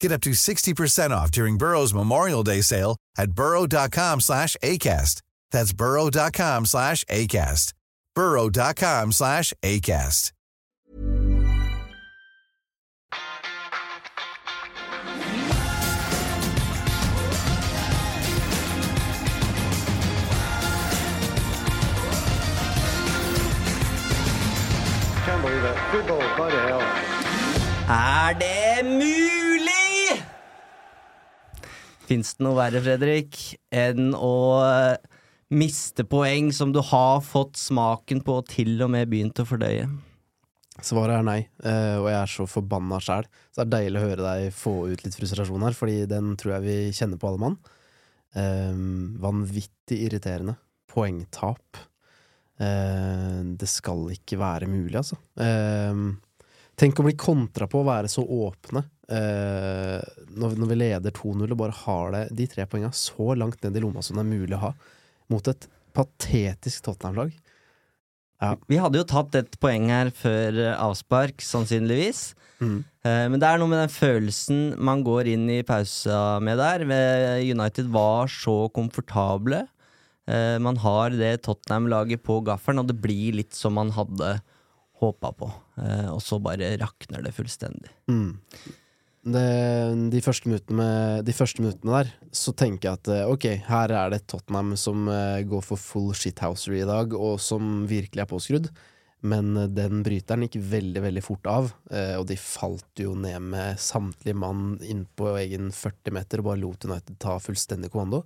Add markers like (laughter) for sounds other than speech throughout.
Get up to 60% off during Burrow's Memorial Day sale at burrow.com slash ACAST. That's burrow.com slash ACAST. burrow.com slash ACAST. Can't believe it. Football, bloody hell. Det mulig?! Fins det noe verre, Fredrik, enn å eh, miste poeng som du har fått smaken på og til og med begynt å fordøye? Svaret er nei, eh, og jeg er så forbanna sjæl. Så det er deilig å høre deg få ut litt frustrasjon her, fordi den tror jeg vi kjenner på alle mann. Eh, vanvittig irriterende. Poengtap. Eh, det skal ikke være mulig, altså. Eh, tenk å bli kontra på å være så åpne eh, når, når vi leder 2-0 og bare har det, de tre poengene så langt ned i lomma som det er mulig å ha, mot et patetisk Tottenham-lag. Ja. Vi hadde jo tatt et poeng her før eh, avspark, sannsynligvis. Mm. Eh, Men det er noe med den følelsen man går inn i pausa med der. United var så komfortable. Eh, Man har det Tottenham-laget på gaffelen, og det blir litt som man hadde håpa på. Eh, Og så bare rakner det fullstendig. Mm. Det, de, første med, de første minuttene der, så tenker jeg at eh, ok, her er det Tottenham som eh, går for full shithousery i dag, og som virkelig er påskrudd. Men den bryteren gikk veldig, veldig fort av, og de falt jo ned med samtlige mann inn på egen 40 meter og bare lot United ta fullstendig kommando.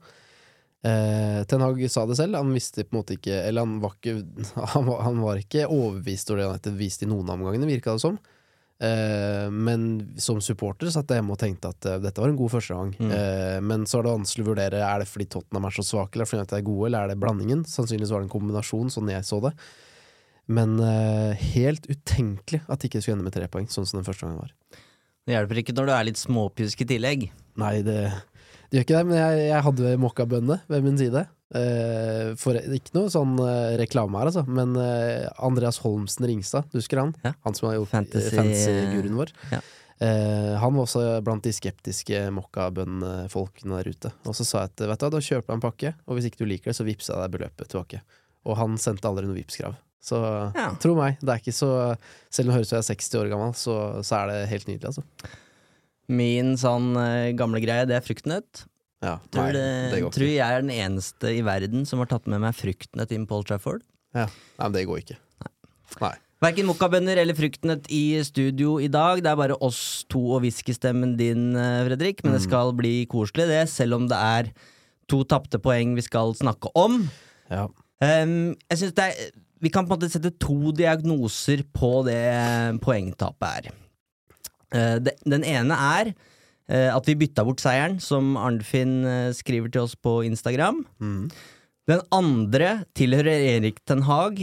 Eh, Ten Hag sa det selv, han visste på en måte ikke Eller han var ikke, (laughs) han var, han var ikke overbevist over det United viste i noen av omgangene, virka det som. Eh, men som supporter satt jeg hjemme og tenkte at eh, dette var en god førstegang. Mm. Eh, men så er det vanskelig å vurdere Er det fordi Tottenham er så svake, eller fordi United er gode, eller er det blandingen? Sannsynligvis var det en kombinasjon, sånn jeg så det. Men eh, helt utenkelig at det ikke skulle ende med tre poeng, sånn som den første gangen var. Det hjelper ikke når du er litt småpjusk i tillegg. Nei, det, det gjør ikke det, men jeg, jeg hadde mokkabønne ved min side. Uh, for Ikke noe sånn uh, reklame her, altså, men uh, Andreas Holmsen Ringstad, du husker han? Ja. Han som har gjort Fantasy- fantasy-guruen vår. Ja. Han var også blant de skeptiske mokkabønnfolkene der ute. Og så sa jeg at vet du da kjøper jeg en pakke, og hvis ikke du liker det, så vippser jeg deg beløpet tilbake. Og han sendte aldri noe Vipps-krav. Så Ja. tro meg, det er ikke så Selv om det høres ut som jeg er 60 år gammel, så, så er det helt nydelig, altså. Min sånn eh, gamle greie, det er fruktnøtt. Ja, Tror, nei, det, det tror jeg er den eneste i verden som har tatt med meg fruktnøtt inn på Old Trafford. Ja. Nei, men det går ikke. Nei. Verken mokkabønner eller fruktnøtt i studio i dag. Det er bare oss to og whiskystemmen din, eh, Fredrik. Men det skal bli koselig, det, selv om det er to tapte poeng vi skal snakke om. Ja. Um, jeg synes det er Vi kan på en måte sette to diagnoser på det poengtapet her. Eh, den ene er eh, at vi bytta bort seieren, som Arnfinn eh, skriver til oss på Instagram. Mm. Den andre tilhører Erik Ten Hag,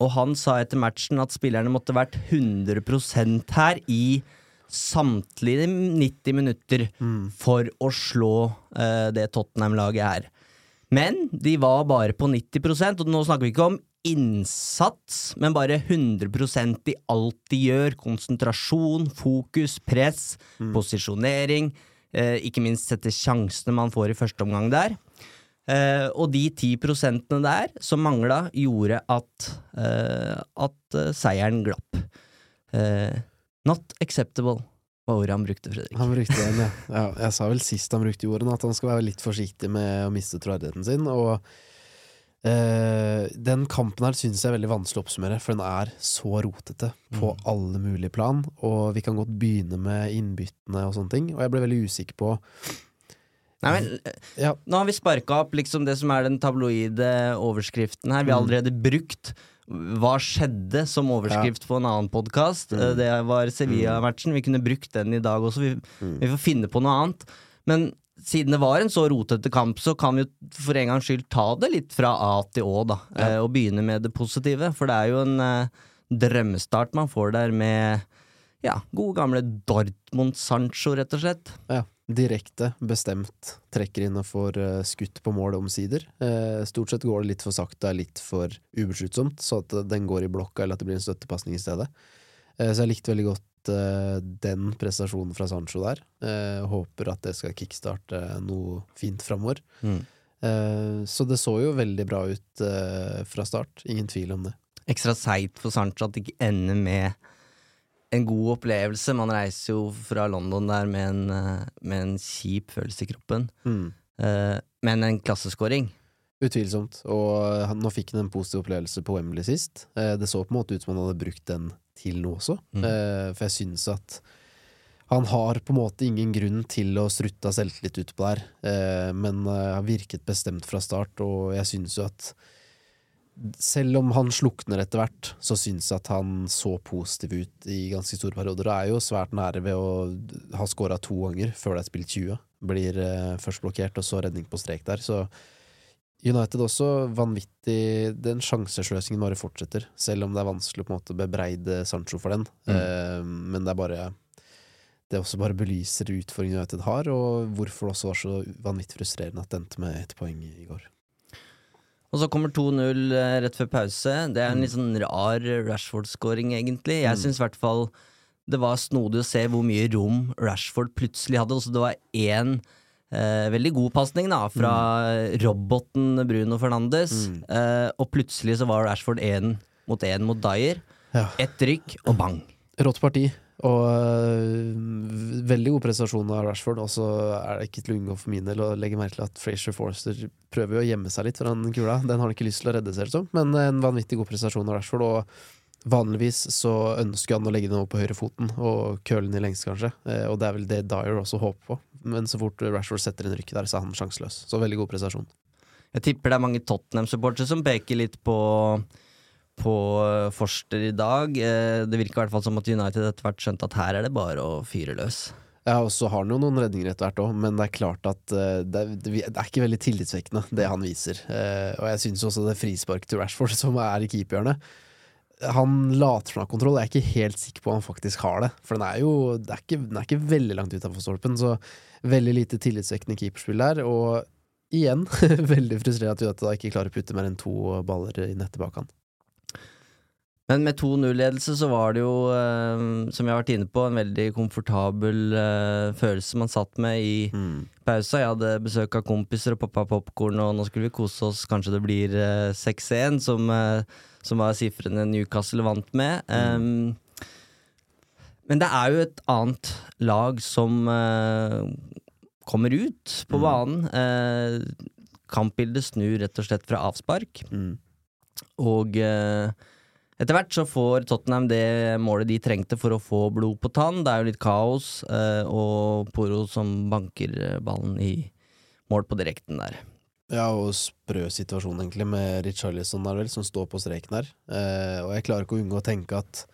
og han sa etter matchen at spillerne måtte vært 100% her i samtlige 90 minutter for å slå det Tottenham-laget her. Men de var bare på 90% og nå snakker vi ikke om innsats, men bare 100% i alt de gjør. Konsentrasjon, fokus, press, posisjonering. Eh, ikke minst sette sjansene man får i første omgang der. Eh, og de ti prosentene der som mangla, gjorde at, eh, at eh, seieren glapp. Eh, not acceptable var ordet han brukte, Fredrik. Han brukte den, ja. ja. Jeg sa vel sist han brukte ordene, at han skal være litt forsiktig med å miste troverdigheten sin. Og Eh, den kampen her synes jeg er veldig vanskelig å oppsummere, for den er så rotete på Mm. alle mulige plan. Og vi kan godt begynne med innbyttene og sånne ting. Og jeg ble veldig usikker på Nei, men Ja, Nå har vi sparka opp liksom det som er den tabloide overskriften her. Vi har Mm. allerede brukt Hva skjedde som overskrift på en annen podkast. Mm. Det var Sevilla-matchen. Vi kunne brukt den i dag også. Vi, Mm. vi får finne på noe annet. Men siden det var en så rotete kamp, så kan vi for en gangs skyld ta det litt fra A til Å, da. Ja. eh, Og begynne med det positive. For det er jo en eh, drømmestart man får der med ja, gode gamle Dortmund-Sancho, rett og slett. ja. Direkte, bestemt, trekker inn og får eh, skutt på mål omsider. Stort sett går det litt for sakte, litt for ubesluttsomt, så at den går i blokka, eller at det blir en støttepasning i stedet. Så jeg likte veldig godt eh, den prestasjonen fra Sancho der. uh, håper at det skal kickstarte noe fint framover. Eh, så det så jo veldig bra ut fra start, ingen tvil om det. ekstra seigt for Sancho at det ikke ender med en god opplevelse. Man reiser jo fra London der med en, med en kjip følelse i kroppen. Eh, men en klasseskåring. Utvilsomt. Og han, nå fikk han en positiv opplevelse på Wembley sist. Det så på en måte ut som han hadde brukt den til noe også. Mm. Uh, for jeg syns at han har på en måte ingen grunn til å strutte av selvtillit utpå der, uh, men uh, har virket bestemt fra start, og jeg syns jo at selv om han slukner etter hvert, så syns jeg at han så positiv ut i ganske store perioder. Og er jo svært nære ved å ha scora to ganger før det er spilt 20. Blir eh, først blokkert, og så redning på strek der. Så United også vanvittig Den sjansesløsingen bare fortsetter, selv om det er vanskelig å på en måte bebreide Sancho for den. Mm. Eh, men det er bare Det også bare belyser utfordringen United har, og hvorfor det også var så vanvittig frustrerende at det endte med ett poeng i går. Og så kommer 2-0 eh, rett før pause. Det er en Mm. litt sånn rar Rashford-scoring, egentlig. Jeg Mm. syns i hvert fall det var snodig å se hvor mye rom Rashford plutselig hadde. Også det var én eh, veldig god pasning fra roboten Bruno Fernandes, Mm. eh, og plutselig så var Rashford én mot én mot Dyer. Ja. Ett rykk, og bang. Rått parti, og øh, veldig god prestasjon av Rashford. Og så er det ikke til å unngå for min del å legge merke til at Frazier Forster prøver jo å gjemme seg litt fra den kula. Den har han ikke lyst til å redde, ser det som. Men en vanvittig god prestasjon av Rashford. Og vanligvis så ønsker han å legge den over på høyrefoten og køle den i lengst, kanskje. Eh, Og det er vel det Dyer også håper på. Men så fort Rashford setter inn rykket der, så er han sjanseløs. Så veldig god prestasjon. Jeg tipper det er mange Tottenham-supportere som peker litt på på eh, Forster i dag. Eh, Det virker i hvert fall som at United etter hvert skjønte at her er det bare å fyre løs. Ja, og så har han jo noen redninger etter hvert òg, men det er klart at eh, det, det er ikke veldig tillitsvekkende, det han viser. Og jeg syns også det frisparket til Rashford, (laughs) som er i keeperhjørnet Han later som han har kontroll, jeg er ikke helt sikker på om han faktisk har det. For den er jo det er ikke, den er ikke veldig langt utafor stolpen, så veldig lite tillitvekkende keeperspill der. Og igjen, (laughs) veldig frustrerende at da ikke klarer å putte mer enn to baller i nettet bak han. Men med 2-0-ledelse så var det jo, eh, som jeg har vært inne på, en veldig komfortabel eh, følelse man satt med i pausa. Jeg hadde besøk av kompiser og pappa popkorn, og nå skulle vi kose oss. Kanskje det blir eh, 6-1, som, eh, som var sifrene Newcastle vant med. Um, men det er jo et annet lag som eh, kommer ut på Mm. banen. Eh, kampbildet snur rett og slett fra avspark. Mm. Og eh, etter hvert så får Tottenham det målet de trengte for å få blod på tann. Det er jo litt kaos, eh, og Poro som banker eh, ballen i mål på direkten der. Ja, og sprø situasjon egentlig med Richarlison der vel, som står på streken her. Eh, og jeg klarer ikke å unngå å tenke at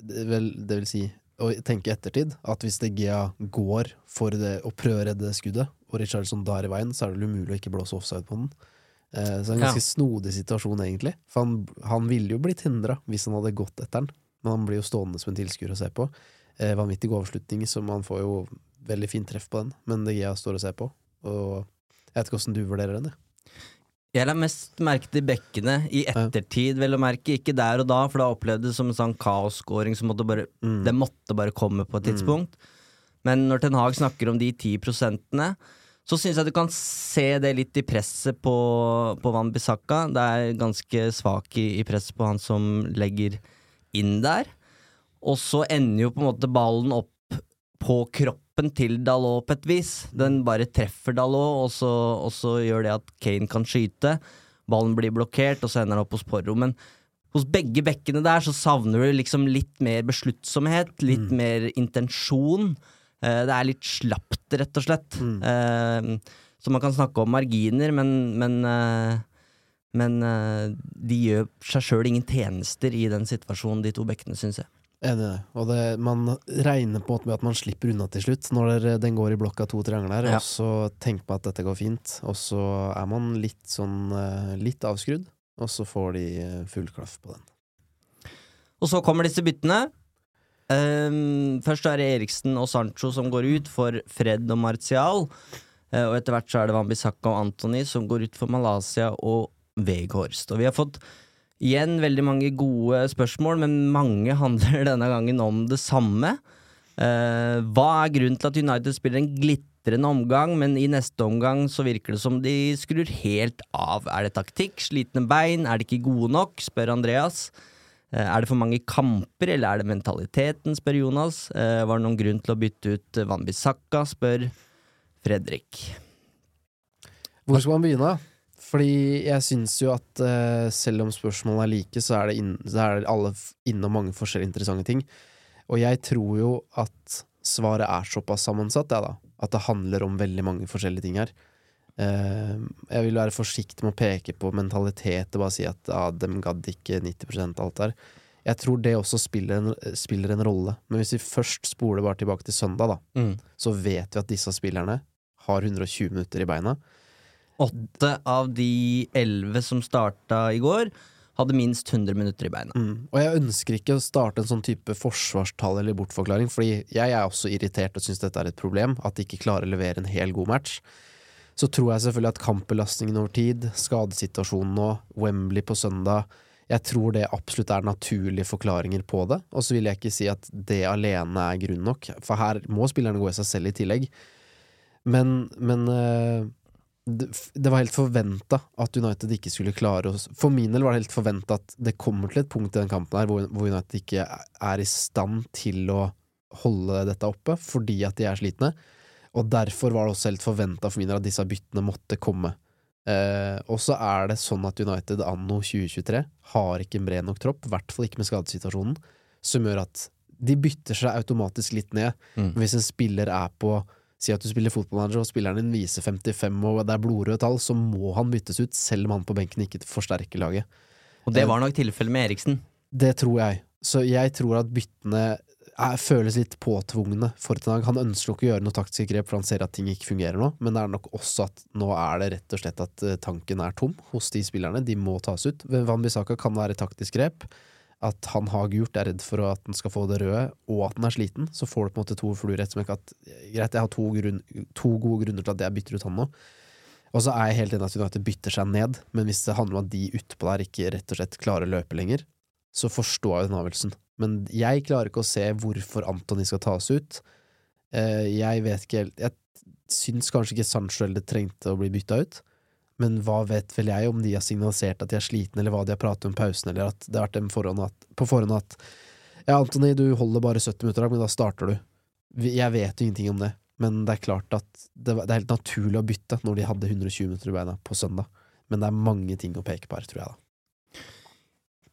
det vil, det vil si å tenke i ettertid at hvis De Gea går for det, å prøve å redde skuddet, og Richardson da er i veien, så er det umulig å ikke blåse offside på den. Eh, så det er en ganske snodig situasjon, egentlig. For han, han ville jo blitt hindra hvis han hadde gått etter den, men han blir jo stående som en tilskuer å se på. Eh, vanvittig god avslutning, så man får jo veldig fint treff på den, men De Gea står og ser på. Og jeg vet ikke åssen du vurderer den, jeg. Jeg la mest merke til bekkene i ettertid, vel å merke. Ikke der og da, for da opplevde det som en sånn kaosskåring som måtte bare Mm. Det måtte bare komme på et tidspunkt. Men når Ten Hag snakker om de ti prosentene, så syns jeg du kan se det litt i presset på, på Van Bissaka. Det er ganske svak i, i presset på han som legger inn der. Og så ender jo på en måte ballen opp på kroppen til Dalot på et vis. Den bare treffer Dalot, og så, og så gjør det at Kane kan skyte. ballen blir blokkert, og så ender han opp hos Porro. Men hos begge bekkene der så savner du liksom litt mer besluttsomhet, litt mer intensjon. Eh, det er litt slapt, rett og slett. Eh, så man kan snakke om marginer, men, men, eh, men de gjør seg sjøl ingen tjenester i den situasjonen, de to bekkene, syns jeg. Enig i det. Og det, man regner på at man slipper unna til slutt, når den går i blokka to triangler, Ja. og så tenker man at dette går fint, og så er man litt sånn eh, litt avskrudd, og så får de eh, full klaff på den. Og så kommer disse byttene. Um, først er det Eriksen og Sancho som går ut for Fred og Martial. Uh, og etter hvert så er det Wambisaka og Anthony som går ut for Malaysia og Weghorst. Og vi har fått igjen veldig mange gode spørsmål, men mange (laughs) handler denne gangen om det samme. Uh, hva er grunnen til at United spiller en glitrende omgang, men i neste omgang så virker det som de skrur helt av? Er det taktikk? Slitne bein? Er de ikke gode nok? spør Andreas. Uh, Er det for mange kamper, eller er det mentaliteten, spør Jonas. Uh, Var det noen grunn til å bytte ut Wanbisaka, spør Fredrik. Hvor skal man begynne? Fordi jeg syns jo at uh, selv om spørsmålene er like, så er det, inn, så er det alle innom mange forskjellige interessante ting. Og jeg tror jo at svaret er såpass sammensatt, ja, da. At det handler om veldig mange forskjellige ting her. Uh, jeg vil være forsiktig med å peke på mentalitet og bare si at ah, dem gadd ikke 90% alt der. Jeg tror det også spiller en, spiller en rolle. Men hvis vi først spoler bare tilbake til søndag, da, så vet vi at disse spillerne har 120 minutter i beina. Åtte av de elleve som starta i går, hadde minst 100 minutter i beina. Mm. Og jeg ønsker ikke å starte en sånn type forsvarstall eller bortforklaring, fordi jeg er også irritert og syns dette er et problem, at de ikke klarer å levere en hel god match. Så tror jeg selvfølgelig at kampbelastningen over tid, skadesituasjonen nå, Wembley på søndag Jeg tror det absolutt er naturlige forklaringer på det, og så vil jeg ikke si at det alene er grunn nok, for her må spillerne gå i seg selv i tillegg. Men, men eh, det, var helt forventa at United ikke skulle klare å For min del var det helt forventa at det kommer til et punkt i den kampen her hvor, hvor United ikke er i stand til å holde dette oppe fordi at de er slitne. Og derfor var det også helt forventa for min del at disse byttene måtte komme. Eh, og så er det sånn at United anno 2023 har ikke en bred nok tropp, i hvert fall ikke med skadesituasjonen, som gjør at de bytter seg automatisk litt ned. Mm. Hvis en spiller er på Si at du spiller fotballmanager og spilleren din viser 55 og det er blodrøde tall, så må han byttes ut, selv om han på benken ikke forsterker laget. Og det var nok tilfellet med Eriksen. Det tror jeg. Så jeg tror at byttene er, føles litt påtvungne for Tenag. Han ønsker nok å gjøre noe taktiske grep, for han ser at ting ikke fungerer nå, men det er nok også at nå er det rett og slett at eh, tanken er tom hos de spillerne. De må tas ut. Van Bissaka kan være et taktisk grep. At han har gult, er redd for at han skal få det røde, og at han er sliten. Så får du på en måte to fluer i ett smekk. At greit, jeg har to, grunn, to gode grunner til at jeg bytter ut han nå. Og så er jeg helt enig at United bytter seg ned, men hvis det handler om at de utpå der ikke rett og slett klarer å løpe lenger, så forstår jeg den avgjørelsen. Men jeg klarer ikke å se hvorfor Antony skal tas ut. Eh, Jeg vet ikke helt Jeg syns kanskje ikke Sancho eller trengte å bli bytta ut. Men hva vet vel jeg om de har signalisert at de er slitne, eller hva de har pratet om pausen, eller at det har vært dem forhånd at, på forhånd at Ja, Antony, du holder bare 70 minutter, men da starter du. Jeg vet jo ingenting om det, men det er klart at det, det er helt naturlig å bytte når de hadde 120 minutter i beina på søndag. Men det er mange ting å peke på her, tror jeg, da.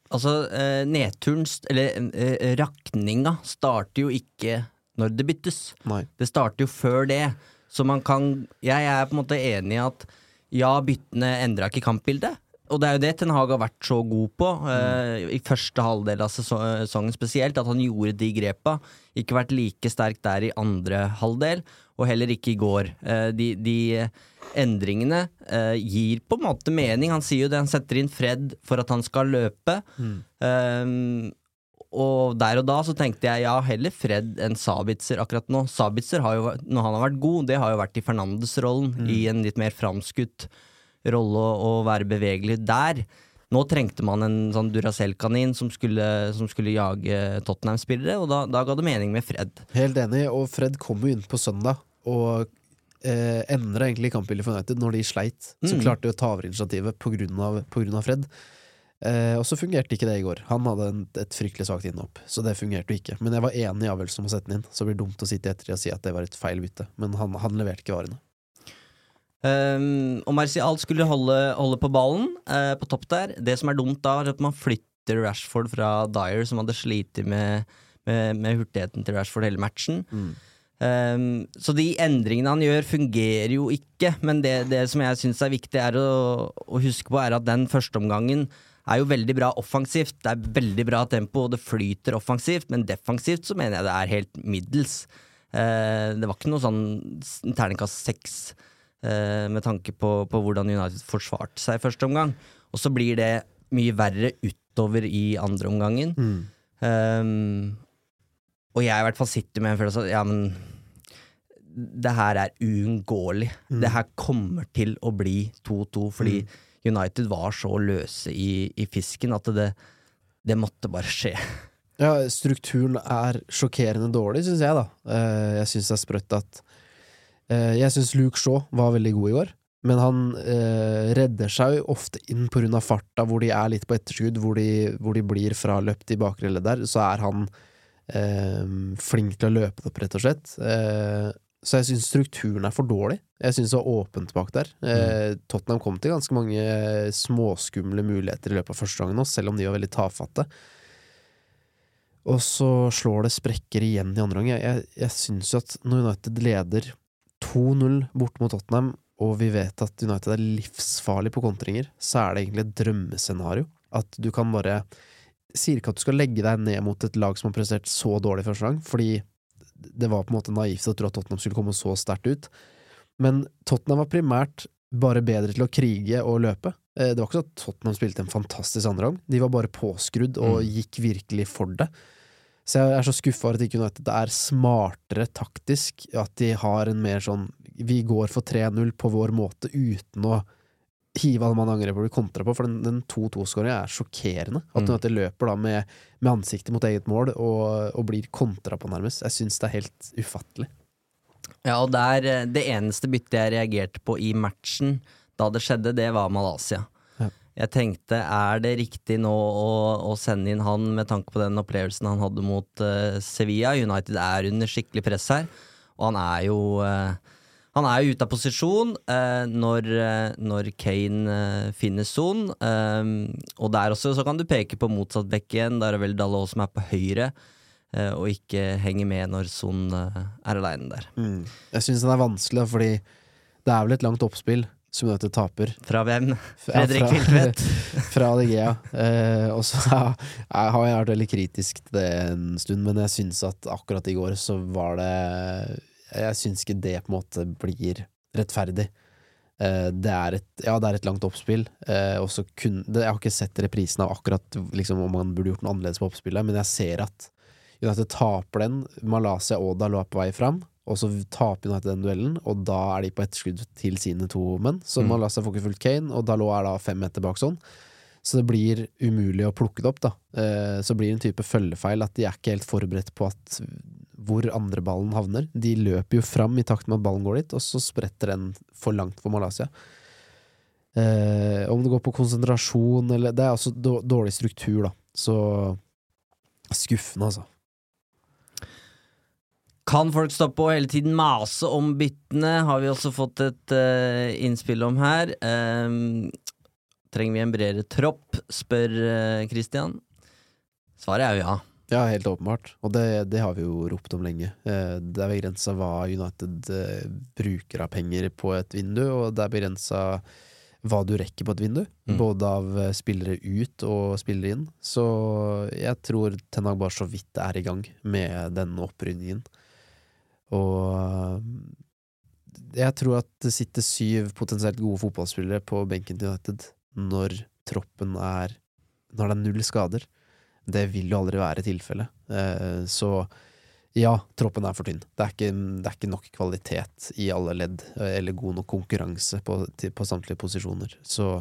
Altså, eh, nedturen, eller eh, rakninga, starter jo ikke når det byttes. Nei. Det starter jo før det. Så man kan Jeg er på en måte enig i at ja, byttene endra ikke kampbildet. Og det er jo det Ten Hag har vært så god på, eh, i første halvdel av seso- sesongen spesielt, at han gjorde de grepa. Ikke vært like sterk der i andre halvdel, og heller ikke i går. Eh, de, de endringene eh, gir på en måte mening. Han sier jo det, han setter inn Fred for at han skal løpe. Eh, og der og da så tenkte jeg ja, heller Fred enn Sabitzer akkurat nå. Sabitzer har jo, når han har vært god, det har jo vært i Fernandes-rollen, i en litt mer framskutt rolle å, være bevegelig der. Nå trengte man en sånn Duracell-kanin som skulle, som skulle jage Tottenham-spillere, og da, da ga det mening med Fred. Helt enig, og Fred kom jo inn på søndag og eh, endra egentlig kampbildet for United når de sleit. Så Mm. klarte de å ta over initiativet pga. på grunn av Fred. Eh, og så fungerte ikke det i går. Han hadde en, et fryktelig svakt innhopp, så det fungerte jo ikke. Men jeg var enig i avgjørelsen om å sette den inn, så det blir dumt å sitte etter og si at det var et feil bytte. Men han, han leverte ikke varene. Um, og Marcial skulle holde, holde på ballen uh, på topp der. Det som er dumt da, er at man flytter Rashford fra Dyer, som hadde slitt med, med, med hurtigheten til Rashford hele matchen. Um, så de endringene han gjør, fungerer jo ikke. Men det, det som jeg syns er viktig er å, å huske på, er at den førsteomgangen er jo veldig bra offensivt. Det er veldig bra tempo, og det flyter offensivt, men defensivt så mener jeg det er helt middels. Eh, det var ikke noe sånn terningkast seks eh, med tanke på, på hvordan United forsvarte seg i første omgang. Og så blir det mye verre utover i andre omgangen. Um, og jeg i hvert fall sitter med en følelse av ja, men det her er uunngåelig. Det her kommer til å bli 2-2, fordi United var så løse i, i fisken at det, det måtte bare skje. (laughs) Ja, strukturen er sjokkerende dårlig, syns jeg, da. Eh, jeg syns det er sprøtt at eh, Jeg syns Luke Shaw var veldig god i går, men han eh, redder seg jo ofte inn på grunn av farta, hvor de er litt på etterskudd, hvor de, hvor de blir fraløpt i bakre ledd der. Så er han flink til å løpe det opp, rett og slett. Eh, så jeg syns strukturen er for dårlig. Jeg syns det var åpent bak der. Mm. Tottenham kom til ganske mange småskumle muligheter i løpet av første gangen nå, selv om de var veldig tafatte. Og så slår det sprekker igjen i andre gang. Jeg, jeg, jeg syns jo at når United leder 2-0 bort mot Tottenham, og vi vet at United er livsfarlig på kontringer, så er det egentlig et drømmescenario. At du kan bare Sier ikke at du skal legge deg ned mot et lag som har prestert så dårlig første gang, fordi det var på en måte naivt å tro at Tottenham skulle komme så sterkt ut. Men Tottenham var primært bare bedre til å krige og løpe. Eh, Det var ikke sånn at Tottenham spilte en fantastisk andreomgang. De var bare påskrudd og gikk virkelig for det. Så jeg er så skuffa over at ikke United er smartere taktisk, at de har en mer sånn Vi går for 3-0 på vår måte uten å hive alle mann angrep og bli kontra på, for den, den 2-2-skåringa er sjokkerende. At Mm. United løper da med, med ansiktet mot eget mål og, og blir kontra på, nærmest. Jeg syns det er helt ufattelig. Ja, og der, eh, Det eneste byttet jeg reagerte på i matchen da det skjedde, det var Malaysia. Ja. Jeg tenkte, er det riktig nå å, å sende inn han med tanke på den opplevelsen han hadde mot uh, Sevilla? United er under skikkelig press her, og han er jo eh, han er jo ute av posisjon eh, når, eh, når Kane eh, finner son. Eh, og der også så kan du peke på motsatt bekk igjen. Da er det vel Dalot som er på høyre, eh, og ikke henger med når Son eh, er aleine der. Jeg syns den er vanskelig, fordi det er vel et langt oppspill som United taper. Fra hvem? (laughs) Fredrik fra- Wiltvedt. (laughs) fra Gea. Eh, og så ja, jeg har jeg vært veldig kritisk til det en stund, men jeg syns at akkurat i går så var det Jeg syns ikke det på en måte blir rettferdig. Eh, det er et Ja, det er et langt oppspill, eh, kun, Jeg har ikke sett reprisen av akkurat liksom, om man burde gjort noe annerledes på oppspillet, men jeg ser at United taper den. Malaysia og Dalot er på vei fram. Og så taper United den duellen, og da er de på etterskudd til sine to menn. Så Mm. Malaysia får ikke fulgt Kane, og Dalot er da fem meter bak sånn. Så det blir umulig å plukke det opp, da. Eh, så blir det en type følgefeil at de er ikke helt forberedt på at hvor andre ballen havner. De løper jo fram i takt med at ballen går dit, og så spretter den for langt for Malaysia. Eh, om det går på konsentrasjon eller Det er altså dårlig struktur, da. Så skuffende, altså. Kan folk stoppe og hele tiden mase om byttene? Har vi også fått et uh, innspill om her. Um, trenger vi en bredere tropp, spør uh, Christian. Svaret er jo ja. Ja, helt åpenbart. Og det, det har vi jo ropt om lenge. Eh, Det er begrensa hva United eh, bruker av penger på et vindu, og det er begrensa hva du rekker på et vindu. Mm. Både av eh, spillere ut og spillere inn. Så jeg tror Ten Hag bare så vidt er i gang med den opprydningen. Og jeg tror at det sitter syv potensielt gode fotballspillere på benken til United når troppen er Når det er null skader. Det vil jo aldri være tilfellet. Eh, så ja, troppen er for tynn. Det er, ikke, det er ikke nok kvalitet i alle ledd, eh, eller god nok konkurranse på, på samtlige posisjoner. Så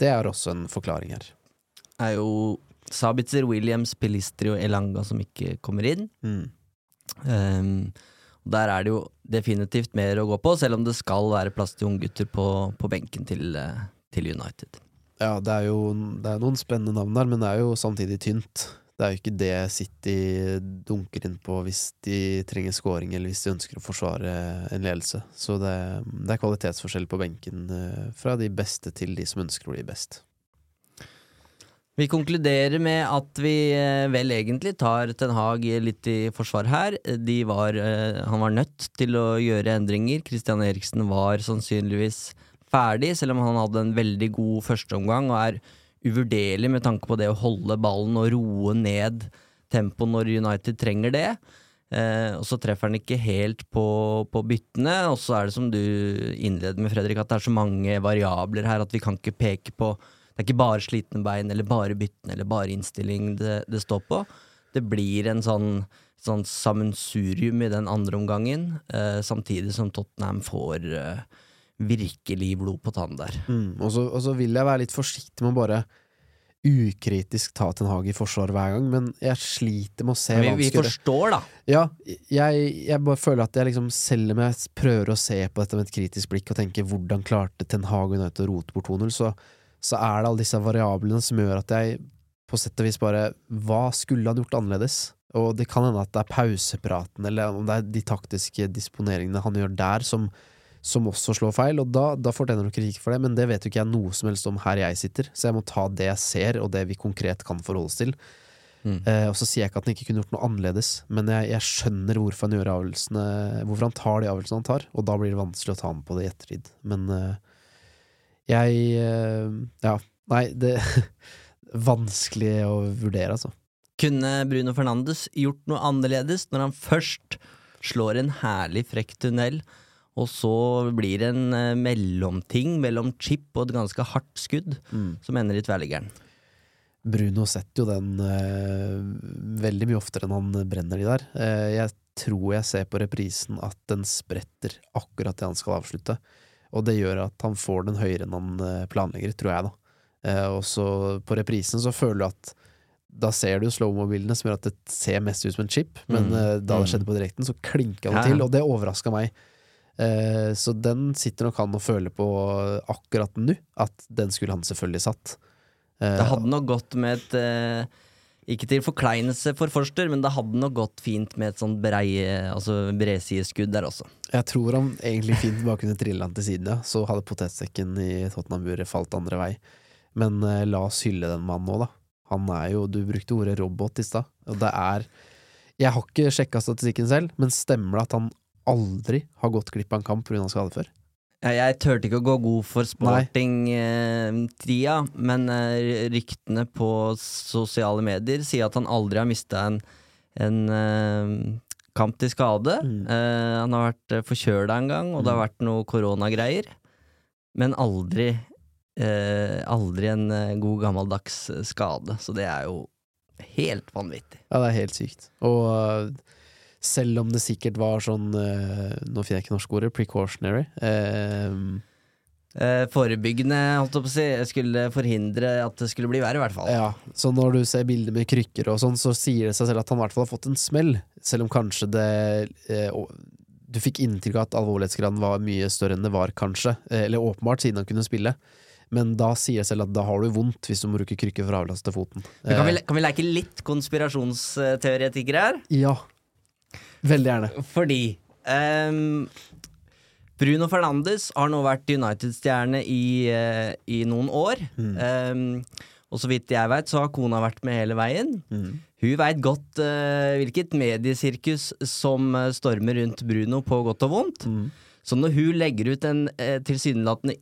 det er også en forklaring her. Det Er jo Sabitzer, Williams, Pilistri og Elanga som ikke kommer inn. Mm. Um, der er det jo definitivt mer å gå på, selv om det skal være plass til unggutter på, på benken til, eh, til United. Ja, det er jo det er noen spennende navn der, men det er jo samtidig tynt. Det er jo ikke det City dunker inn på hvis de trenger scoring, eller hvis de ønsker å forsvare en ledelse. Så det, det er kvalitetsforskjell på benken eh, fra de beste til de som ønsker å bli best. Vi konkluderer med at vi eh, vel egentlig tar Ten Hag litt i forsvar her. Var, eh, han var nødt til å gjøre endringer. Christian Eriksen var sannsynligvis ferdig, selv om han hadde en veldig god førsteomgang og er uvurderlig med tanke på det å holde ballen og roe ned tempoet når United trenger det. Eh, og så treffer han ikke helt på, på byttene, og så er det som du innleder med, Fredrik, at det er så mange variabler her at vi kan ikke peke på det er ikke bare slitne bein, eller bare byttene eller bare innstilling det, det står på. Det blir en sånn, sånn sammensurium i den andre omgangen, eh, samtidig som Tottenham får eh, virkelig blod på tann der. Mm, og, så, og så vil jeg være litt forsiktig med å bare ukritisk ta Ten Hag i forsvar hver gang, men jeg sliter med å se vi, hva han vi forstår, da. Ja, jeg, jeg bare føler at jeg liksom, selv om jeg prøver å se på dette med et kritisk blikk og tenke hvordan klarte Ten Hag United å rote bort 2-0, så så er det alle disse variablene som gjør at jeg på sett og vis bare Hva skulle han gjort annerledes? Og det kan hende at det er pausepraten, eller om det er de taktiske disponeringene han gjør der, som, som også slår feil, og da, da fortjener du kritikk for det, men det vet jo ikke jeg noe som helst om her jeg sitter, så jeg må ta det jeg ser, og det vi konkret kan forholde oss til. Mm. Eh, og så sier jeg ikke at han ikke kunne gjort noe annerledes, men jeg, jeg skjønner hvorfor han Hvorfor han tar de avgjørelsene han tar, og da blir det vanskelig å ta ham på det i ettertid. Men eh, jeg eh, Ja, nei, det (laughs) Vanskelig å vurdere, altså. Kunne Bruno Fernandes gjort noe annerledes når han først slår en herlig frekk tunnel, og så blir det en eh, mellomting mellom chip og et ganske hardt skudd, som ender i tverrliggeren? Bruno setter jo den uh, veldig mye oftere enn han brenner de der. Uh, jeg tror jeg ser på reprisen at den spretter akkurat det han skal avslutte. Og det gjør at han får den høyere enn han planlegger, tror jeg, da. Uh, og så på reprisen så føler du at da ser du slow-mo-bildene som gjør at det ser mest ut som en chip, men Mm, da det mm. skjedde på direkten, så klinka det til, og det overraska meg. Eh, så den sitter nok han og føler på akkurat nå, at den skulle han selvfølgelig satt. Eh, Det hadde nok gått med et eh, Ikke til forkleinelse for Forster, men det hadde nok gått fint med et sånt breie, altså bredsideskudd der også. Jeg tror han egentlig fint bare kunne trille han til siden, ja. Så hadde potetsekken i Tottenham-buret falt andre vei. Men eh, la oss hylle den mannen nå, da. Han er jo Du brukte ordet robot i stad, og det er Jeg har ikke sjekka statistikken selv, men stemmer det at han aldri har gått glipp av en kamp pga. skade før? Jeg turte ikke å gå god for sporting-tida, men eh, ryktene på sosiale medier sier at han aldri har mista en, en eh, kamp til skade. Mm. Eh, han har vært uh, forkjøla en gang, og det har vært noe koronagreier. Men aldri eh, Aldri en eh, god gammeldags eh, skade. Så det er jo helt vanvittig. Ja, det er helt sykt. Og øh, selv om det sikkert var sånn øh, Nå finner jeg ikke norske ordet. Precautionary. Uh, Eh, forebyggende, holdt jeg på å si. Skulle forhindre at det skulle bli verre, i hvert fall. Ja, så når du ser bilder med krykker og sånn, så sier det seg selv at han i hvert fall har fått en smell. Selv om kanskje det eh, Du fikk inntrykk av at alvorlighetsgraden var mye større enn det var, kanskje. Eh, eller åpenbart, siden han kunne spille. Men da sier det selv at da har du vondt hvis du må bruke krykker for å avlaste foten. Men kan, vi, Eh, kan vi leke litt konspirasjonsteoretikere her? ja. Veldig gjerne. Fordi um, Bruno Fernandes har nå vært United-stjerne i, uh, i noen år. Ehm, og så vidt jeg veit, så har kona vært med hele veien. Hun veit godt uh, hvilket mediesirkus som eh, stormer rundt Bruno på godt og vondt. Så når hun legger ut en uh, tilsynelatende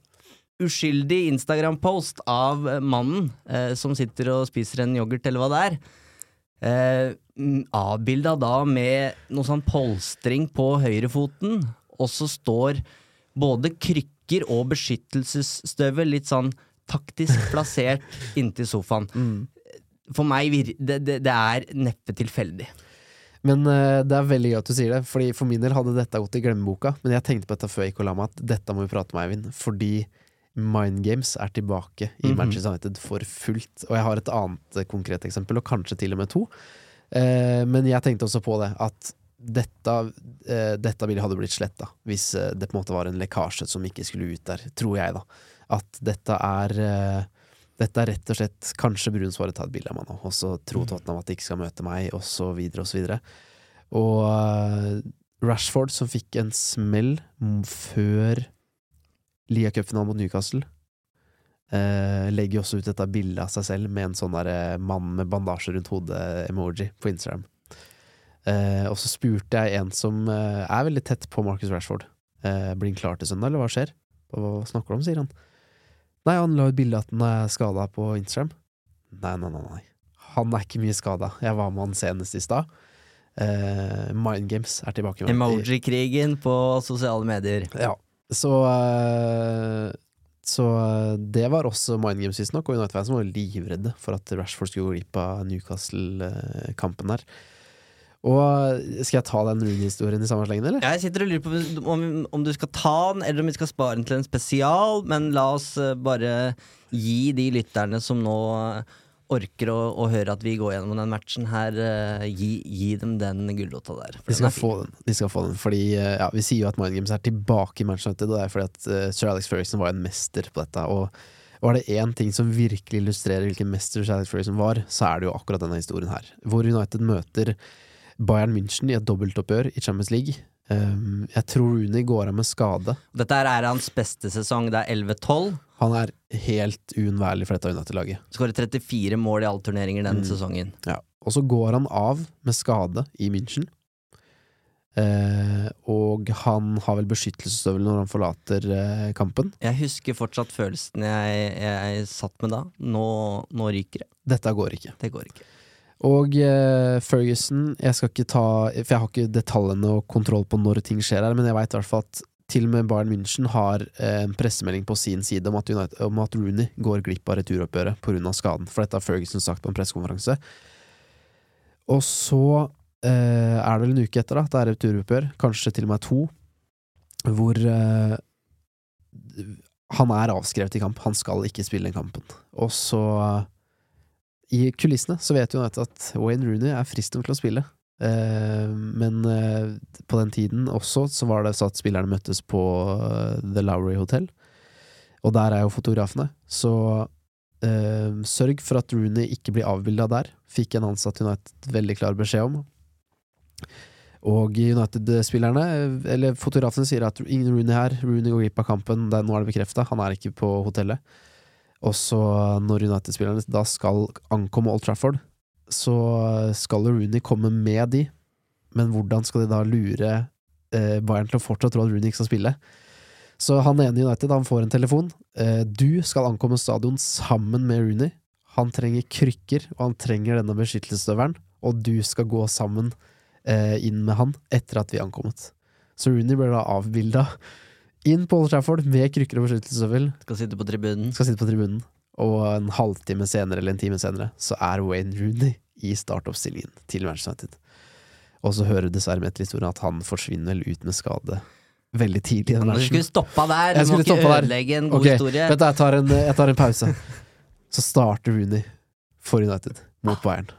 uskyldig Instagram-post av mannen som sitter og spiser en yoghurt, eller hva det er, mm, avbilda da med noe sånn polstring på høyrefoten, og så står både krykker og beskyttelsesstøvel litt sånn taktisk plassert (laughs) inntil sofaen. For meg det, det, det er neppe tilfeldig. Men uh, det er veldig gøy at du sier det, Fordi for min del hadde dette gått i glemmeboka. Men jeg tenkte på dette før jeg gikk og la meg, at dette må vi prate med Eivind. Fordi Mind Games er tilbake i Mhm. Manchester United for fullt. Og jeg har et annet eh, konkret eksempel, og kanskje til og med to. Eh, men jeg tenkte også på det, at dette, eh, dette bildet hadde blitt sletta hvis eh, det på en måte var en lekkasje som ikke skulle ut der, tror jeg, da. At dette er Dette er rett og slett Kanskje Bruno svarer ta et bilde av meg nå, og så Mm. tror Tottenham at de ikke skal møte meg, og så videre og så videre. Og Rashford, som fikk en smell før ligacupfinalen mot Newcastle, eh, legger også ut dette bildet av seg selv med en sånn der eh, mann med bandasje rundt hodet-emoji på Instagram. Uh, og så spurte jeg en som uh, er veldig tett på Marcus Rashford. Blir han klar til søndag, eller hva skjer? Hva, snakker du om, sier han. Nei, han la ut bilde av at han er skada på Instagram. Nei, nei, nei, nei. Han er ikke mye skada. Jeg var med han senest i stad. Mind Games er tilbake. Emoji-krigen på sosiale medier. Ja. Så Så eh, det var også Mind Games visstnok, og United-fans var livredde for at Rashford skulle gå glipp av Newcastle-kampen der. Og eh, skal jeg ta den Rooney-historien i samme slengen, eller? Jeg sitter og lurer på om, om du skal ta den, eller om vi skal spare den til en spesial. Men la oss eh, bare gi de lytterne som nå orker å, å høre at vi går gjennom den matchen her, uh, gi, gi dem den gullåta der. De skal den få den. De skal få den Fordi uh, ja, Vi sier jo at Mind Games er tilbake i Manchester United, og det er fordi at uh, Sir Alex Ferguson var en mester på dette. Og var det én ting som virkelig illustrerer hvilken mester Sir Alex Ferguson var, så er det jo akkurat denne historien her. Hvor United møter Bayern München i et dobbeltoppgjør i Champions League. Um, jeg tror Rooney går av med skade. Dette er hans beste sesong. Det er 11-12. Han er helt uunnværlig for dette United-laget. Skårer 34 mål i alle turneringer den Mm. sesongen. Ja. Og så går han av med skade i München. Eh, og han har vel beskyttelsesstøvel når han forlater eh, kampen. Jeg husker fortsatt følelsen jeg, jeg satt med da. Nå, nå ryker det. Dette går ikke. Det går ikke. Og eh, Ferguson Jeg skal ikke ta For jeg har ikke detaljene og kontroll på når ting skjer her, men jeg veit i at til og med Bayern München har eh, en pressemelding på sin side om at, United, om at Rooney går glipp av returoppgjøret pga. skaden. For dette har Ferguson sagt på en pressekonferanse. Og så eh, er det vel en uke etter da, det er returoppgjør, kanskje til og med to, hvor eh, han er avskrevet i kamp. Han skal ikke spille den kampen. Og så i kulissene så vet United at Wayne Rooney er frisk nok til å spille. Eh, men eh, på den tiden også så var det så at spillerne møttes på eh, The Lowry Hotel. Og der er jo fotografene. Så sørg for at Rooney ikke blir avbilda der, fikk en ansatt United veldig klar beskjed om. Og United-spillerne, eller fotografene, sier at ingen Rooney her. Rooney går glipp av kampen. Nå er det bekrefta. Han er ikke på hotellet. Og så, når United-spillerne da skal ankomme Old Trafford, så skal Rooney komme med de. Men hvordan skal de da lure eh, Bayern til å fortsatt tro at Rooney ikke skal spille? Så han ene i United han får en telefon. Eh, du skal ankomme stadion sammen med Rooney. Han trenger krykker, og han trenger denne beskyttelsesstøvelen. Og du skal gå sammen eh, inn med han etter at vi ankommet. Så Rooney blir da avbilda inn på Old Trafford med krykker og beskyttelsesøvel. Skal sitte på tribunen. skal sitte på tribunen, og en halvtime senere eller en time senere så er Wayne Rooney i startoppstillingen til Manchester United. Og så hører dessverre med til historien at han forsvinner vel ut med skade veldig tidlig Du skulle stoppa der. Du må ikke ødelegge en god okay. historie. Vent, jeg tar, en, jeg tar en pause. Så starter Rooney for United mot Bayern.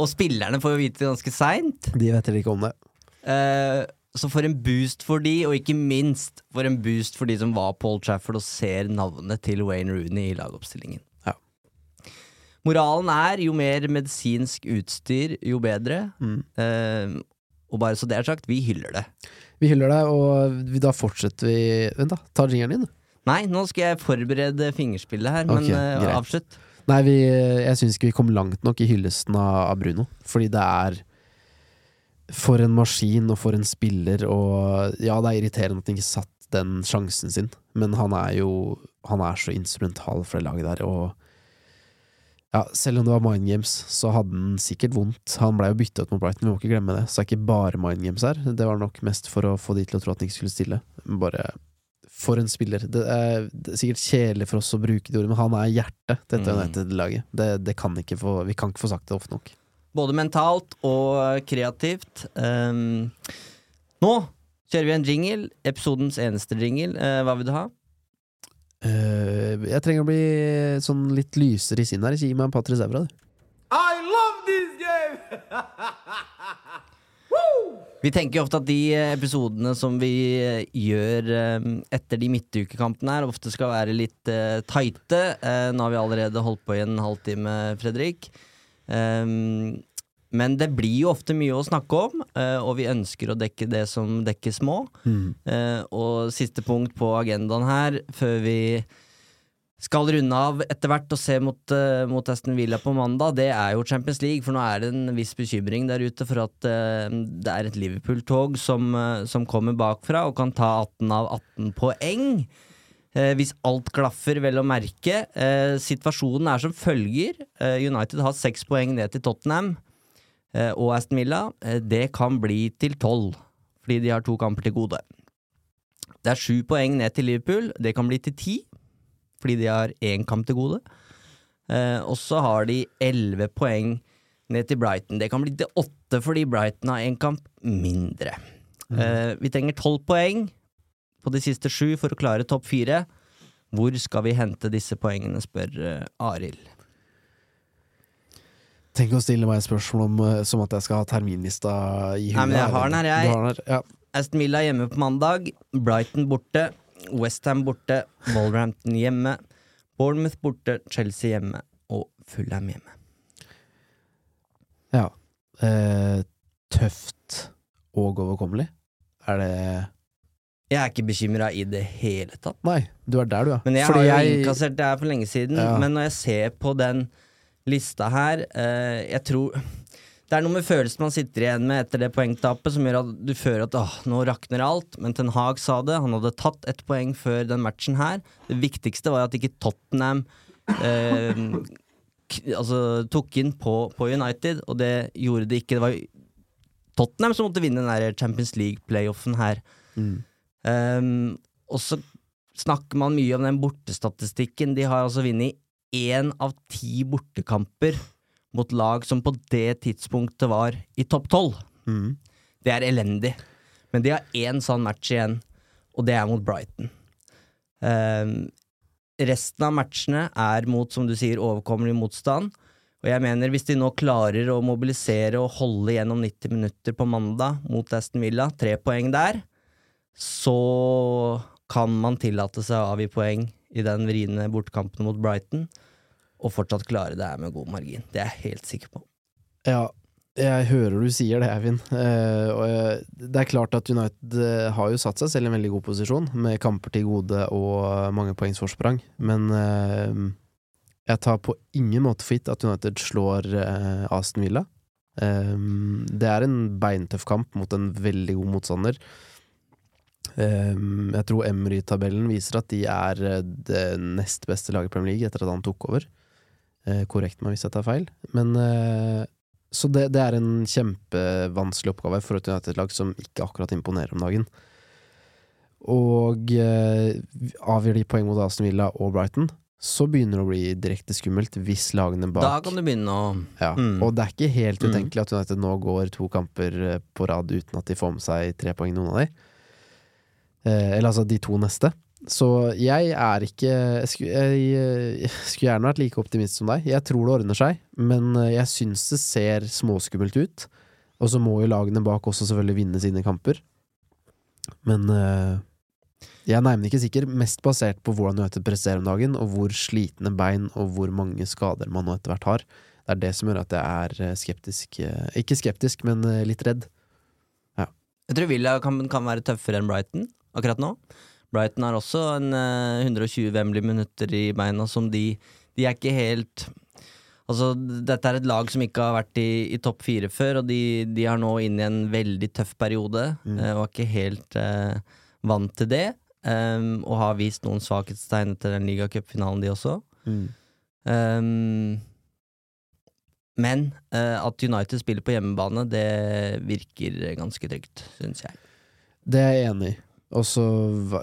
Og spillerne får jo vite det ganske seint. De vet heller ikke om det. Eh, så for en boost for de, og ikke minst for en boost for de som var Paul Trafford og ser navnet til Wayne Rooney i lagoppstillingen. Ja. Moralen er jo mer medisinsk utstyr, jo bedre. Mm. Eh, og bare så det er sagt, vi hyller det. Vi hyller det, og vi, da fortsetter vi Vent, da. Ta jingeren din, du. Nei, nå skal jeg forberede fingerspillet her, men okay, eh, avslutt. Nei, vi, jeg syns ikke vi kom langt nok i hyllesten av, av Bruno. Fordi det er For en maskin og for en spiller, og ja, det er irriterende at han ikke satt den sjansen sin, men han er jo Han er så instrumental for det laget der, og ja, selv om det var Mind Games, så hadde han sikkert vondt. Han blei jo bytta ut mot Brighton, vi må ikke glemme det. Så det er ikke bare Mind Games her. Det var nok mest for å få de til å tro at han ikke skulle stille. Bare for en spiller. Det er, det er sikkert kjedelig for oss å bruke det ordet, men han er hjertet til dette Mm. United-laget. Det, det kan ikke få, vi kan ikke få sagt det ofte nok. Både mentalt og kreativt. Um, nå kjører vi en jingle. Episodens eneste jingle. Uh, hva vil du ha? Uh, jeg trenger å bli sånn litt lysere i sinnet her. Gi meg en Patrice Evra, du. I love this game! (laughs) Vi tenker ofte at de episodene som vi eh, gjør eh, etter de midtukekampene her, ofte skal være litt tighte. Nå har vi allerede holdt på i en halvtime, Fredrik. Um, men det blir jo ofte mye å snakke om, uh, og vi ønsker å dekke det som dekkes må. Uh, og siste punkt på agendaen her, før vi skal runde av etter hvert og se mot, uh, mot Aston Villa på mandag, det er jo Champions League. For nå er det en viss bekymring der ute for at det er et Liverpool-tog som, som, kommer bakfra og kan ta 18 av 18 poeng. Hvis alt klaffer, vel å merke. situasjonen er som følger. United har seks poeng ned til Tottenham. Eh, og Aston Villa, eh, det kan bli til tolv, fordi de har to kamper til gode. Det er sju poeng ned til Liverpool, det kan bli til ti, fordi de har én kamp til gode. Eh, og så har de elleve poeng ned til Brighton. Det kan bli til åtte fordi Brighton har én kamp mindre. Mm. vi trenger tolv poeng på de siste sju for å klare topp fire. Hvor skal vi hente disse poengene, spør Arild. Tenk å stille meg et spørsmål om, eh, som at jeg skal ha terminlista i huet. Nei, men jeg har den her, jeg. Den her, ja. Aston Villa hjemme på mandag. Brighton borte. Westham borte. Wolverhampton hjemme. Bournemouth borte. Chelsea hjemme. Og Fulham hjemme. Ja. Eh, tøft og overkommelig. Er det Jeg er ikke bekymra i det hele tatt. Nei, du er der, du, ja. Men jeg Fordi har jo jeg... innkassert det her for lenge siden. Ja. Men når jeg ser på den lista her. Uh, jeg tror det er noe med følelsen man sitter igjen med etter det poengtapet, som gjør at du føler at åh, nå rakner alt. Men Ten Hag sa det, han hadde tatt ett poeng før den matchen her. Det viktigste var at ikke Tottenham uh, altså, tok inn på, på, United, og det gjorde det ikke. Det var Tottenham som måtte vinne den Champions League-playoffen her. Mm. Um, og så snakker man mye om den bortestatistikken. De har altså vunnet én av ti bortekamper mot lag som på det tidspunktet var i topp tolv. Mm. Det er elendig. Men de har én sånn match igjen, og det er mot Brighton. Um, resten av matchene er mot, som du sier, overkommelig motstand. Og jeg mener, hvis de nå klarer å mobilisere og holde gjennom 90 minutter på mandag mot Aston Villa, tre poeng der, så kan man tillate seg å avgi poeng i den vriene bortkampen mot Brighton og fortsatt klare det her med god margin. Det er jeg helt sikker på. Ja, jeg hører du sier det, Eivind. Eh, og jeg, det er klart at United uh, har jo satt seg selv i en veldig god posisjon, med kamper til gode og mange poengs forsprang. Men eh, jeg tar på ingen måte for gitt at United slår Aston Villa. det er en beintøff kamp mot en veldig god motstander. Jeg tror Emry-tabellen viser at de er det nest beste laget i Premier League etter at han tok over. Eh, korrekt meg hvis jeg tar feil. Men eh, Så det, det, er en kjempevanskelig oppgave for et United-lag som ikke akkurat imponerer om dagen. Og eh, avgjør de poeng mot Aston Villa og Brighton, så begynner det å bli direkte skummelt hvis lagene bak Da kan det begynne å ja, mm. Og det er ikke helt mm. utenkelig at United nå går to kamper eh, på rad uten at de får med seg tre poeng, noen av de. Eh, eller altså de to neste. Så jeg er ikke Jeg skulle, jeg, jeg skulle, gjerne vært like optimist som deg. Jeg tror det ordner seg, men eh, jeg syns det ser småskummelt ut. Og så må jo lagene bak også selvfølgelig vinne sine kamper. Men uh, jeg er nærmere ikke sikker, mest basert på hvordan United presterer om dagen, og hvor slitne bein og hvor mange skader man nå etter hvert har. Det er det som gjør at jeg er eh, skeptisk. Ikke skeptisk, men litt redd. Ja. Jeg tror Villa kan, kan være tøffere enn Brighton akkurat nå. Brighton har også en uh, 120 Wembley-minutter i beina som de De er ikke helt Altså, dette er et lag som ikke har vært i, i topp fire før, og de, de har nå inn i en veldig tøff periode, mm. uh, og er ikke helt eh, vant til det. Um, og har vist noen svakhetstegn etter den ligacupfinalen, de også. Mm. Um, men uh, at United spiller på hjemmebane, det virker ganske trygt, syns jeg. Det er jeg enig i. Og så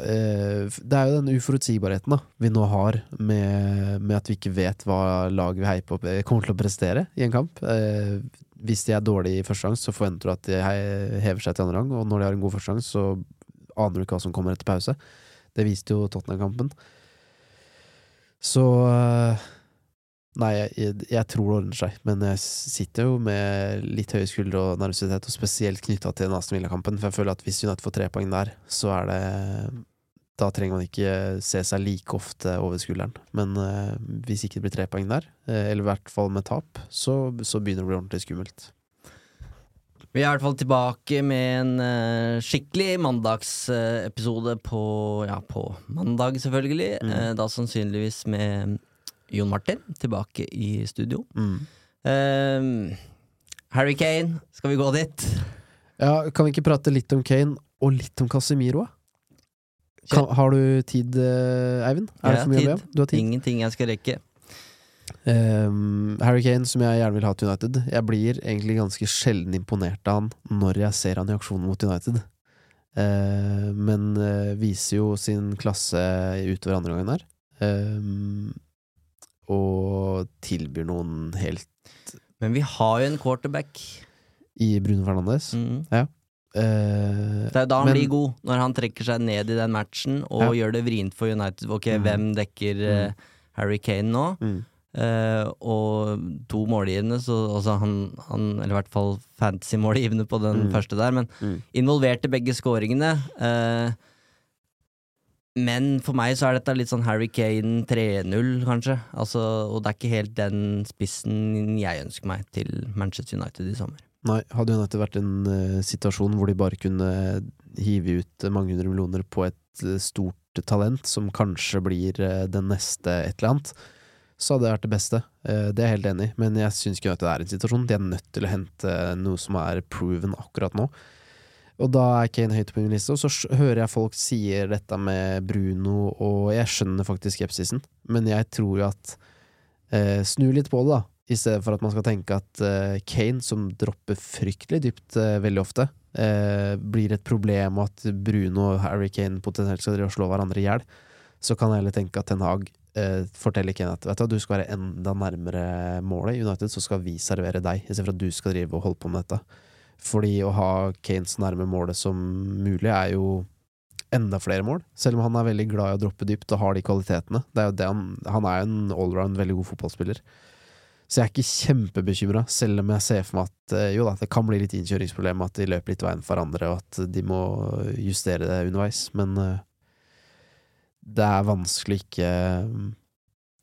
eh, Det er jo den uforutsigbarheten da vi nå har, med, med, at vi ikke vet hva laget vi heier på, eh, kommer til å prestere i en kamp. Eh, hvis de er dårlige i første gang, så forventer du at de hever seg til andre gang. Og når de har en god første gang, så aner du ikke hva som kommer etter pause. Det viste jo Tottenham-kampen. Så Nei, jeg, jeg, tror det ordner seg, men jeg sitter jo med litt høye skuldre og nervøsitet, og spesielt knytta til den Aston Villa-kampen, for jeg føler at hvis United får tre poeng der, så er det Da trenger man ikke se seg like ofte over skulderen. Men eh, hvis ikke det blir tre poeng der, eh, eller i hvert fall med tap, så, så begynner det å bli ordentlig skummelt. Vi er i hvert fall tilbake med en eh, skikkelig mandagsepisode på Ja, på mandag, selvfølgelig. Mm. Eh, da sannsynligvis med Jon Martin tilbake i studio. Mm. Um, Harry Kane, skal vi gå dit? Ja, kan vi ikke prate litt om Kane, og litt om Casemiro? Kan, har du tid, eh, Eivind? Er Jeg det for mye å be tid. om? Du har tid? Ingenting jeg skal rekke. Um, Harry Kane, som jeg gjerne vil ha til United. Jeg blir egentlig ganske sjelden imponert av han når jeg ser han i aksjon mot United. Uh, men uh, viser jo sin klasse utover andre gangen her. Um, og tilbyr noen helt Men vi har jo en quarterback. i Bruno Fernandes. Mm. Eh, Det er jo da han Men- blir god, når han trekker seg ned i den matchen og gjør det vrient for United. Ok, Mm. hvem dekker eh, Harry Kane nå? mm, Uh, og to målgivende, så altså han, han Eller i hvert fall fantasy-målgivende på den Mm. første der, men mm. involverte begge scoringene. eh, men for meg så er dette litt sånn Harry Kane 3-0, kanskje. Altså, og det er ikke helt den spissen jeg ønsker meg til Manchester United i sommer. Nei, hadde United vært en uh, situasjon hvor de bare kunne hive ut mange hundre millioner på et uh, stort talent, som kanskje blir uh, den neste et eller annet, så hadde det vært det beste. Eh, det er jeg helt enig i, men jeg syns ikke United er en situasjon. De er nødt til å hente noe som er proven akkurat nå. Og da er Kane høyt på min liste, og så hører jeg folk sier dette med Bruno, og jeg skjønner faktisk skepsisen, men jeg tror jo at eh, Snu litt på det, da. I stedet for at man skal tenke at eh, Kane, som dropper fryktelig dypt eh, veldig ofte, eh, blir et problem, og at Bruno og Harry Kane potensielt skal drive og slå hverandre i hjel, så kan jeg heller tenke at Ten Hag eh, forteller Kane at du, du skal være enda nærmere målet i United, så skal vi servere deg, istedenfor at du skal drive og holde på med dette. Fordi å ha Kane så nærme målet som mulig er jo enda flere mål, selv om han er veldig glad i å droppe dypt og har de kvalitetene. Er han, han er jo en allround veldig god fotballspiller. Så jeg er ikke kjempebekymra, selv om jeg ser for meg at eh, jo da, det kan bli litt innkjøringsproblem, at de løper litt veien for hverandre, og at de må justere det underveis. Men eh, det er vanskelig ikke eh,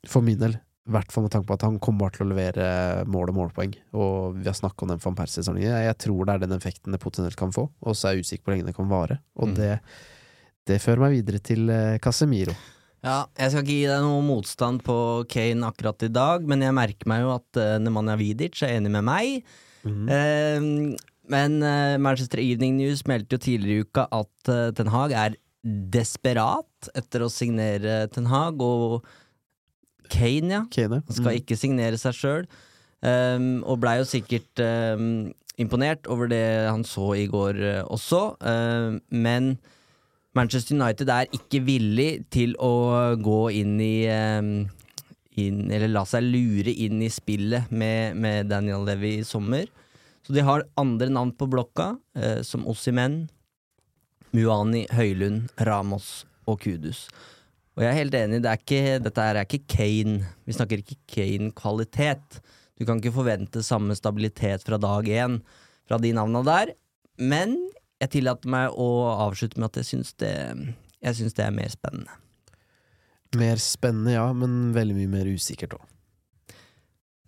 For min del, i hvert fall med tanke på at han kommer til å levere mål og målpoeng. Og vi har snakka om den van Persie-sesongen. Jeg tror det er den effekten det potensielt kan få, og så er jeg usikker på hvor lenge det kan vare. Og Mm. det, det fører meg videre til eh, Casemiro. Ja, jeg skal ikke gi deg noe motstand på Kane akkurat i dag, men jeg merker meg jo at uh, Nemanja Vidic er enig med meg. Mm. Eh, men eh, Manchester Evening News meldte jo tidligere i uka at eh, Ten Hag er desperat etter å signere Ten Hag, og Kane, ja. Kane. Han skal Mm. ikke signere seg sjøl, og blei jo sikkert um, imponert over det han så i går uh, også. Ehm, men Manchester United er ikke villig til å gå inn i um, inn, Eller la seg lure inn i spillet med, med Daniel Levy i sommer. Så de har andre navn på blokka, uh, som Ossimen, Muani, Høylund, Ramos og Kudus. Og jeg er helt enig, det er ikke, dette er ikke Kane. Vi snakker ikke Kane-kvalitet. Du kan ikke forvente samme stabilitet fra dag én fra de navna der. Men jeg tillater meg å avslutte med at jeg syns det, jeg syns det er mer spennende. Mer spennende, ja, men veldig mye mer usikkert òg.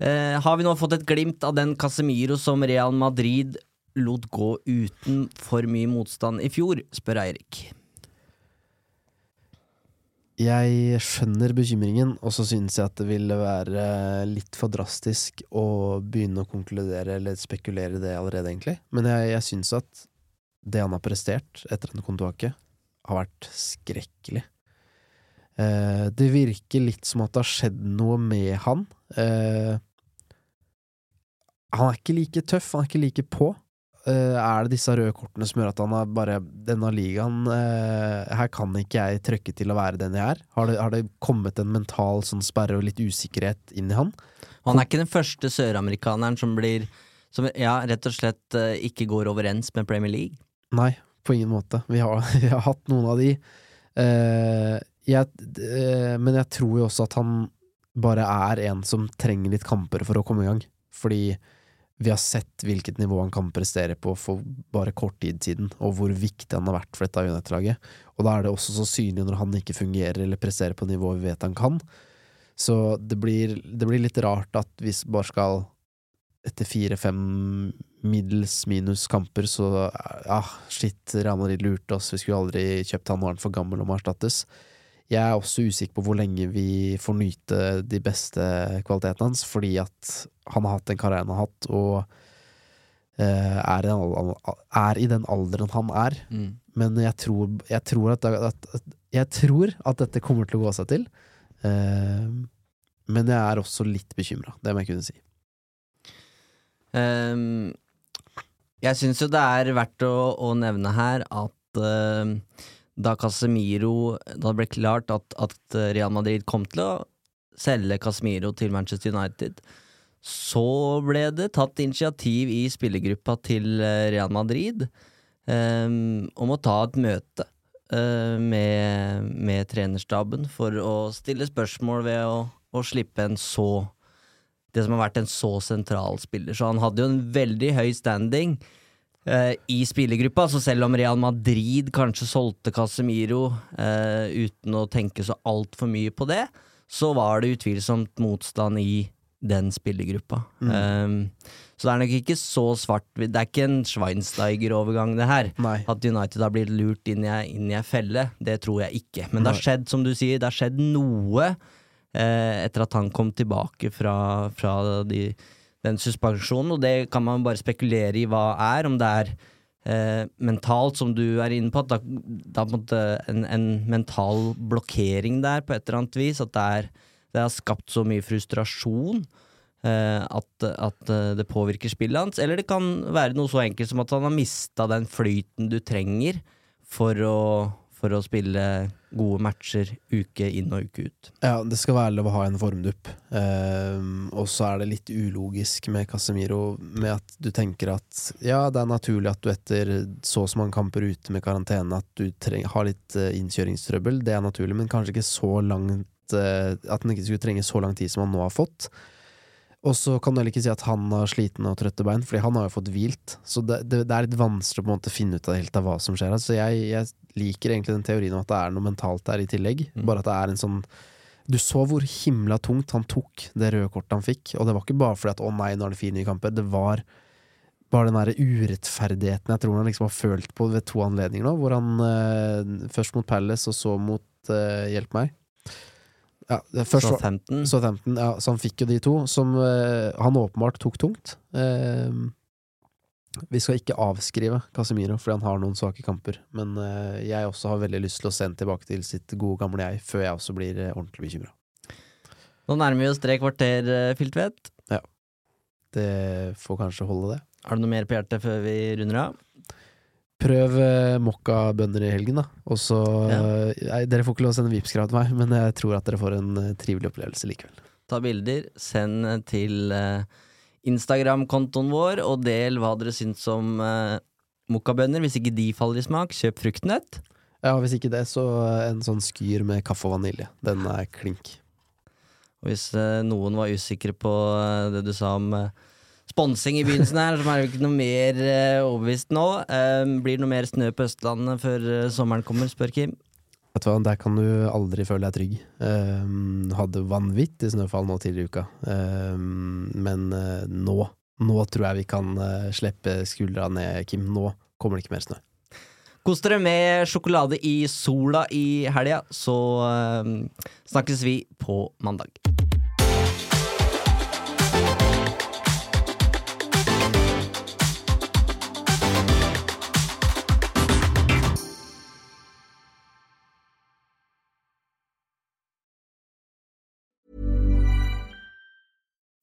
Eh, har vi nå fått et glimt av den Casemiro som Real Madrid lot gå uten for mye motstand i fjor, spør Eirik. Jeg skjønner bekymringen, og så synes jeg at det ville være litt for drastisk å begynne å konkludere eller spekulere i det allerede, egentlig. Men jeg, jeg syns at det han har prestert etter den kontoaket, har vært skrekkelig. Eh, det virker litt som at det har skjedd noe med han. Eh, han er ikke like tøff, han er ikke like på. Eh, er det disse røde kortene som gjør at han har bare Denne ligaen eh, Her kan ikke jeg trøkke til å være den jeg er. Har det, har det kommet en mental sånn sperre og litt usikkerhet inn i han? Han er ikke den første søramerikaneren som blir Som ja, rett og slett eh, ikke går overens med Premier League. Nei, på ingen måte. Vi har, (laughs) vi har hatt noen av de. Uh, jeg, uh, men jeg tror jo også at han bare er en som trenger litt kamper for å komme i gang. Fordi vi har sett hvilket nivå han kan prestere på for bare kort tid siden, og hvor viktig han har vært for dette United-laget. Og da er det også så synlig når han ikke fungerer eller presterer på nivået vi vet han kan. Så det blir, det blir litt rart at hvis bare skal etter fire-fem middels minus kamper, så ja, shit, Real Madrid lurte oss, vi skulle aldri kjøpt han, nå er for gammel og må erstattes. Jeg er også usikker på hvor lenge vi får nyte de beste kvalitetene hans, fordi at han har hatt den karrieren han har hatt, og eh, er, i den, al- er i den alderen han er. Mm. Men jeg tror, jeg tror at, at, Jeg tror at dette kommer til å gå seg til. Eh, men jeg er også litt bekymra, det må jeg kunne si. Um, jeg syns jo det er verdt å, å nevne her at ehm, da Casemiro Da det ble klart at, at Real Madrid kom til å selge Casemiro til Manchester United, så ble det tatt initiativ i spillergruppa til eh, Real Madrid um, om å ta et møte uh, med, med trenerstaben for å stille spørsmål ved å, å slippe en så det som har vært en så sentral spiller. Så han hadde jo en veldig høy standing eh, i spillergruppa, så selv om Real Madrid kanskje solgte Casemiro uh, uten å tenke så altfor mye på det, så var det utvilsomt motstand i den spillergruppa. Um, så det er nok ikke så svart Det er ikke en Schweinsteiger-overgang, det her. Nei. At United har blitt lurt inn i, inn i ei felle, det tror jeg ikke. Men det har skjedd, som du sier, det har skjedd noe uh, etter at han kom tilbake fra, fra de, den suspensjonen, og det kan man bare spekulere i hva er, om det er eh, mentalt, som du er inne på, at det er en en, en mental blokkering der på et eller annet vis, at det, er, det har skapt så mye frustrasjon. eh, at, at eh, det påvirker spillet hans, eller det kan være noe så enkelt som at han har mista den flyten du trenger for å, for å spille gode matcher uke inn og uke ut. Ja, det skal være lov å ha en formdupp. Ehm, og så er det litt ulogisk med Casemiro, med at du tenker at ja, det er naturlig at du etter så og så mange kamper ute med karantene, at du treng, har litt eh, innkjøringstrøbbel. Det er naturlig, men kanskje ikke så langt eh, At han ikke skulle trenge så lang tid som han nå har fått. Og så kan du heller ikke si at han har slitne og trøtte bein, Fordi han har jo fått hvilt. Så det, det, det er litt vanskelig å på en måte finne ut av helt av hva som skjer her. Så jeg, jeg liker egentlig den teorien om at det er noe mentalt der i tillegg. Mm. Bare at det er en sånn Du så hvor himla tungt han tok det røde kortet han fikk, og det var ikke bare fordi at 'å nei, nå er det fire nye kamper'. Det var bare den derre urettferdigheten jeg tror han liksom har følt på ved to anledninger nå, hvor han eh, først mot Palace og så mot eh, Hjelp meg. Ja, først Southampton. Southampton, ja, så han fikk jo de to, som eh, han åpenbart tok tungt. Eh, vi skal ikke avskrive Casemiro, fordi han har noen svake kamper, men eh, jeg også har veldig lyst til å sende tilbake til sitt gode gamle jeg, før jeg også blir eh, ordentlig bekymra. Nå nærmer vi oss tre kvarter, eh, Filtvedt. Det får kanskje holde, det. Har du noe mer på hjertet før vi runder av? Prøv eh, mokkabønner i helgen, da. Og så Ja. eh, nei, Dere får ikke lov å sende Vipps-krav til meg, (laughs) men jeg tror at dere får en eh, trivelig opplevelse likevel. Ta bilder, send til Instagram-kontoen vår, og del hva dere syns om mokkabønner. Hvis ikke de faller i smak, kjøp fruktnøtt. Ja, Hvis ikke det, så en sånn skyr med kaffe og vanilje. Den er klink. Og hvis noen var usikre på det du sa om sponsing i begynnelsen her, som er jo ikke noe mer uh, overbevist nå. Uh, blir det noe mer snø på Østlandet før uh, sommeren kommer, spør Kim. Vet du hva, Der kan du aldri føle deg trygg. Um, hadde vanvittig snøfall nå tidligere i uka, um, men nå Nå tror jeg vi kan slippe skuldra ned, Kim. Nå kommer det ikke mer snø. Kos dere med sjokolade i sola i helga, så snakkes vi på mandag.